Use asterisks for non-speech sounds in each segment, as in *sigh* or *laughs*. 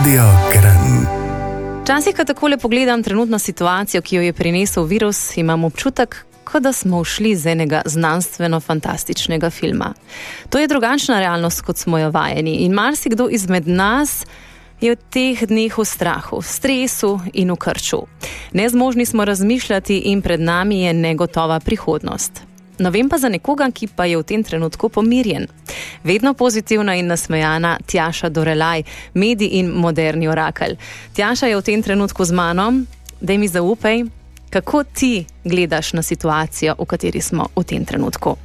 Radio Kran. Včasih, ko takole pogledam trenutno situacijo, ki jo je prinesel virus, imam občutek, kot da smo šli z enega znanstveno-fantastičnega filma. To je drugačna realnost, kot smo jo vajeni, in marsikdo izmed nas je v teh dneh v strahu, stresu in v krču. Nezmožni smo razmišljati, in pred nami je negotova prihodnost. No, vem pa za nekoga, ki pa je v tem trenutku pomirjen. Vedno pozitivna in nasmejana Tjaša Dorelaj, medij in moderni orakelj. Tjaša je v tem trenutku z mano, da mi zaupaj, kako ti gledaš na situacijo, v kateri smo v tem trenutku.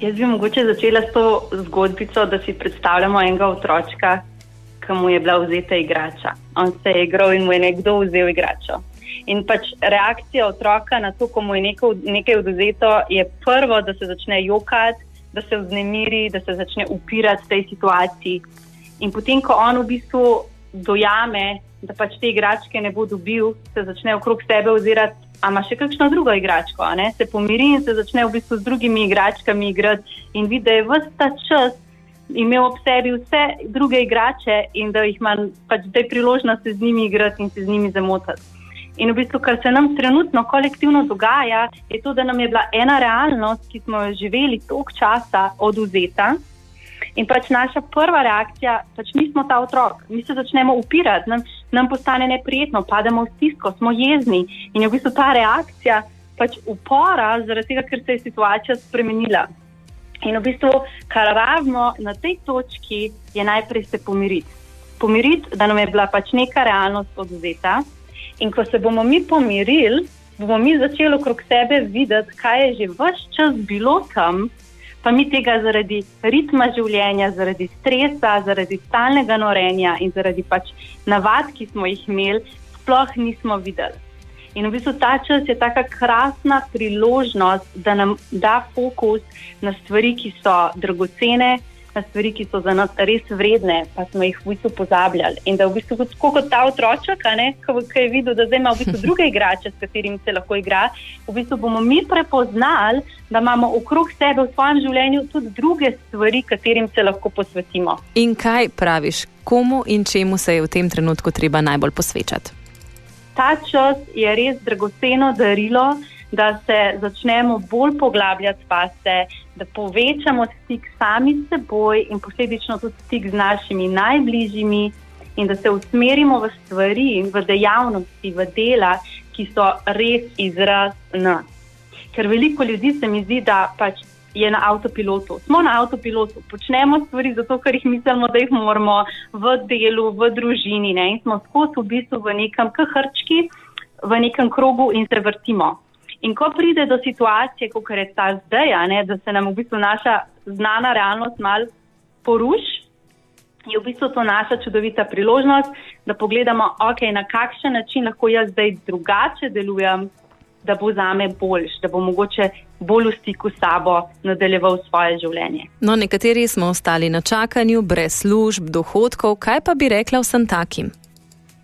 Jaz bi mogoče začela s to zgodbico, da si predstavljamo enega otročka, ki mu je bila vzeta igrača. On se je igral in mu je nekdo vzel igračo. In pač reakcija otroka na to, ko mu je nekaj, nekaj oduzeto, je prvo, da se začne jokati, da se vznemiri, da se začne upirati tej situaciji. In potem, ko on v bistvu dojame, da pač te igračke ne bo dobil, se začne okrog sebe ozirati, a ima še kakšno drugo igračko, se pomiri in se začne v bistvu z drugimi igračkami igrati in vidi, da je vse ta čas imel ob sebi vse druge igrače in da jih ima pač zdaj priložnost se z njimi igrati in se z njimi zamotati. In v bistvu, kar se nam trenutno kolektivno dogaja, je to, da nam je bila ena realnost, ki smo jo živeli toliko časa, oduzeta. In pač naša prva reakcija, pač mi smo ta otrok, mi se začnemo upirati, nam, nam postane neprijetno, pademo v stisko, smo jezni. In je v bistvu ta reakcija pač upora, zaradi tega, ker se je situacija spremenila. In v bistvu, kar rabimo na tej točki, je najprej se pomiriti. Pomiriti, da nam je bila pač neka realnost oduzeta. In ko se bomo mi pomirili, bomo mi začeli okrog sebe videti, kaj je že vse čas bilo tam, pa mi tega zaradi ritma življenja, zaradi stresa, zaradi stalnega norenja in zaradi pač navad, ki smo jih imeli, sploh nismo videli. In v bistvu ta čas je tako krasna priložnost, da nam da fokus na stvari, ki so dragocene, na stvari, ki so za nas res vredne, pa smo jih v bistvu pozabljali. In da v bistvu kot, kot ta otroček, ki je videl, da zdaj ima v bistvu *laughs* druge igrače, s katerimi se lahko igra, v bistvu bomo mi prepoznali, da imamo okrog sebe v svojem življenju tudi druge stvari, katerim se lahko posvetimo. In kaj praviš, komu in čemu se je v tem trenutku treba najbolj posvečati? ta čas je res dragoceno darilo, da se začnemo bolj poglabljati spase, da povečamo stik sami s seboj in posledično tudi stik z našimi najbližjimi, in da se usmerimo v stvari v dejavnosti, v dela, ki so res izraz nas. Ker veliko ljudi se mi zdi, da pač je na avtopilotu. Smo na avtopilotu, počnemo stvari zato, ker jih mislimo, da jih moramo v delu, v družini ne? in smo skozi v bistvu v nekem krčki, v nekem krogu in se vrtimo. In ko pride do situacije, kot je ta zdaj, ne, da se nam v bistvu naša znana realnost mal poruši, je v bistvu to naša čudovita priložnost, da pogledamo, okay, na kakšen način lahko jaz zdaj drugače delujem, da bo za me boljš, da bo mogoče bolj v stiku s sabo nadaljeval svoje življenje. No, nekateri smo ostali na čakanju, brez služb, dohodkov. Kaj pa bi rekla vsem takim?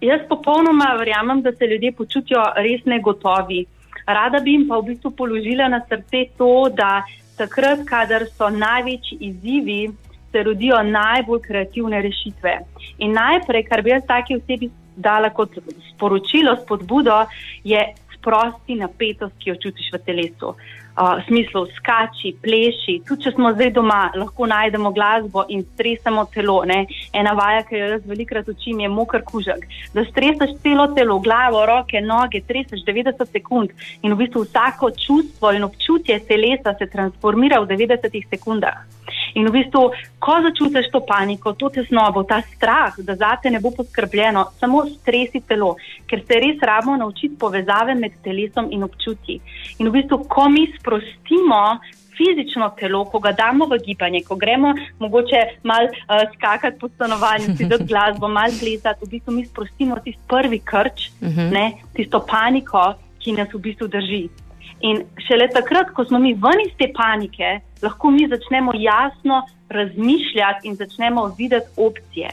Jaz popolnoma verjamem, da se ljudje počutijo res negotovi. Rada bi jim pa v bistvu položila na srce to, da takrat, kadar so največji izzivi, se rodijo najbolj kreativne rešitve. In najprej, kar bi jaz taki osebi dala kot sporočilo, spodbudo, je sprosti napetost, ki jo čutiš v telesu. Uh, v smislu, skači, pleši. Tudi, če smo zdaj doma, lahko najdemo glasbo in stresamo telo. Ne? Ena vaja, ki jo jaz velikrat učim, je mokr kužek. Da stresaš celo telo, glavo, roke, noge, treseš 90 sekund in v bistvu vsako čustvo in občutje telesa se transformira v 90 sekundah. In v bistvu, ko začutiš to paniko, to tesnobo, ta strah, da zate ne bo poskrbljeno, samo stresi telo, ker se res rabimo naučiti povezave med telesom in občutji. In v bistvu, ko mi sprostimo. Fizično telo, ko ga damo v gibanje, ko gremo mogoče malo uh, skakati po stanovanju, si da glasbo, *laughs* malo plesati, v bistvu mi sprostimo tisti prvi krč, uh mhm. -huh. ne, tisto paniko, ki nas v bistvu drži. In šele takrat, ko smo mi ven iz te panike, lahko mi začnemo jasno razmišljati in začnemo videti opcije.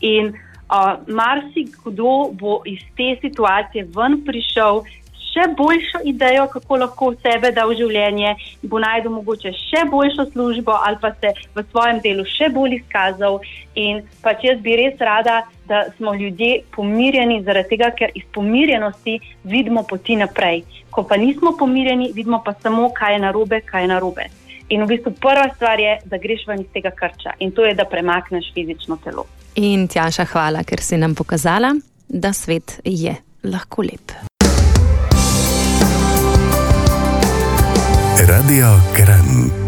In uh, marsikdo bo iz te situacije ven prišel še boljšo idejo, kako lahko sebe da v življenje, bo najdel mogoče še boljšo službo ali pa se v svojem delu še bolj izkazal. In pač jaz bi res rada, da smo ljudje pomirjeni, zaradi tega, ker iz pomirjenosti vidimo poti naprej. Ko pa nismo pomirjeni, vidimo pa samo, kaj je narobe, kaj je narobe. In v bistvu prva stvar je, da greš ven iz tega krča in to je, da premakneš fizično telo. In Tjaša, hvala, ker si nam pokazala, da svet je lahko lep. Radio Kran.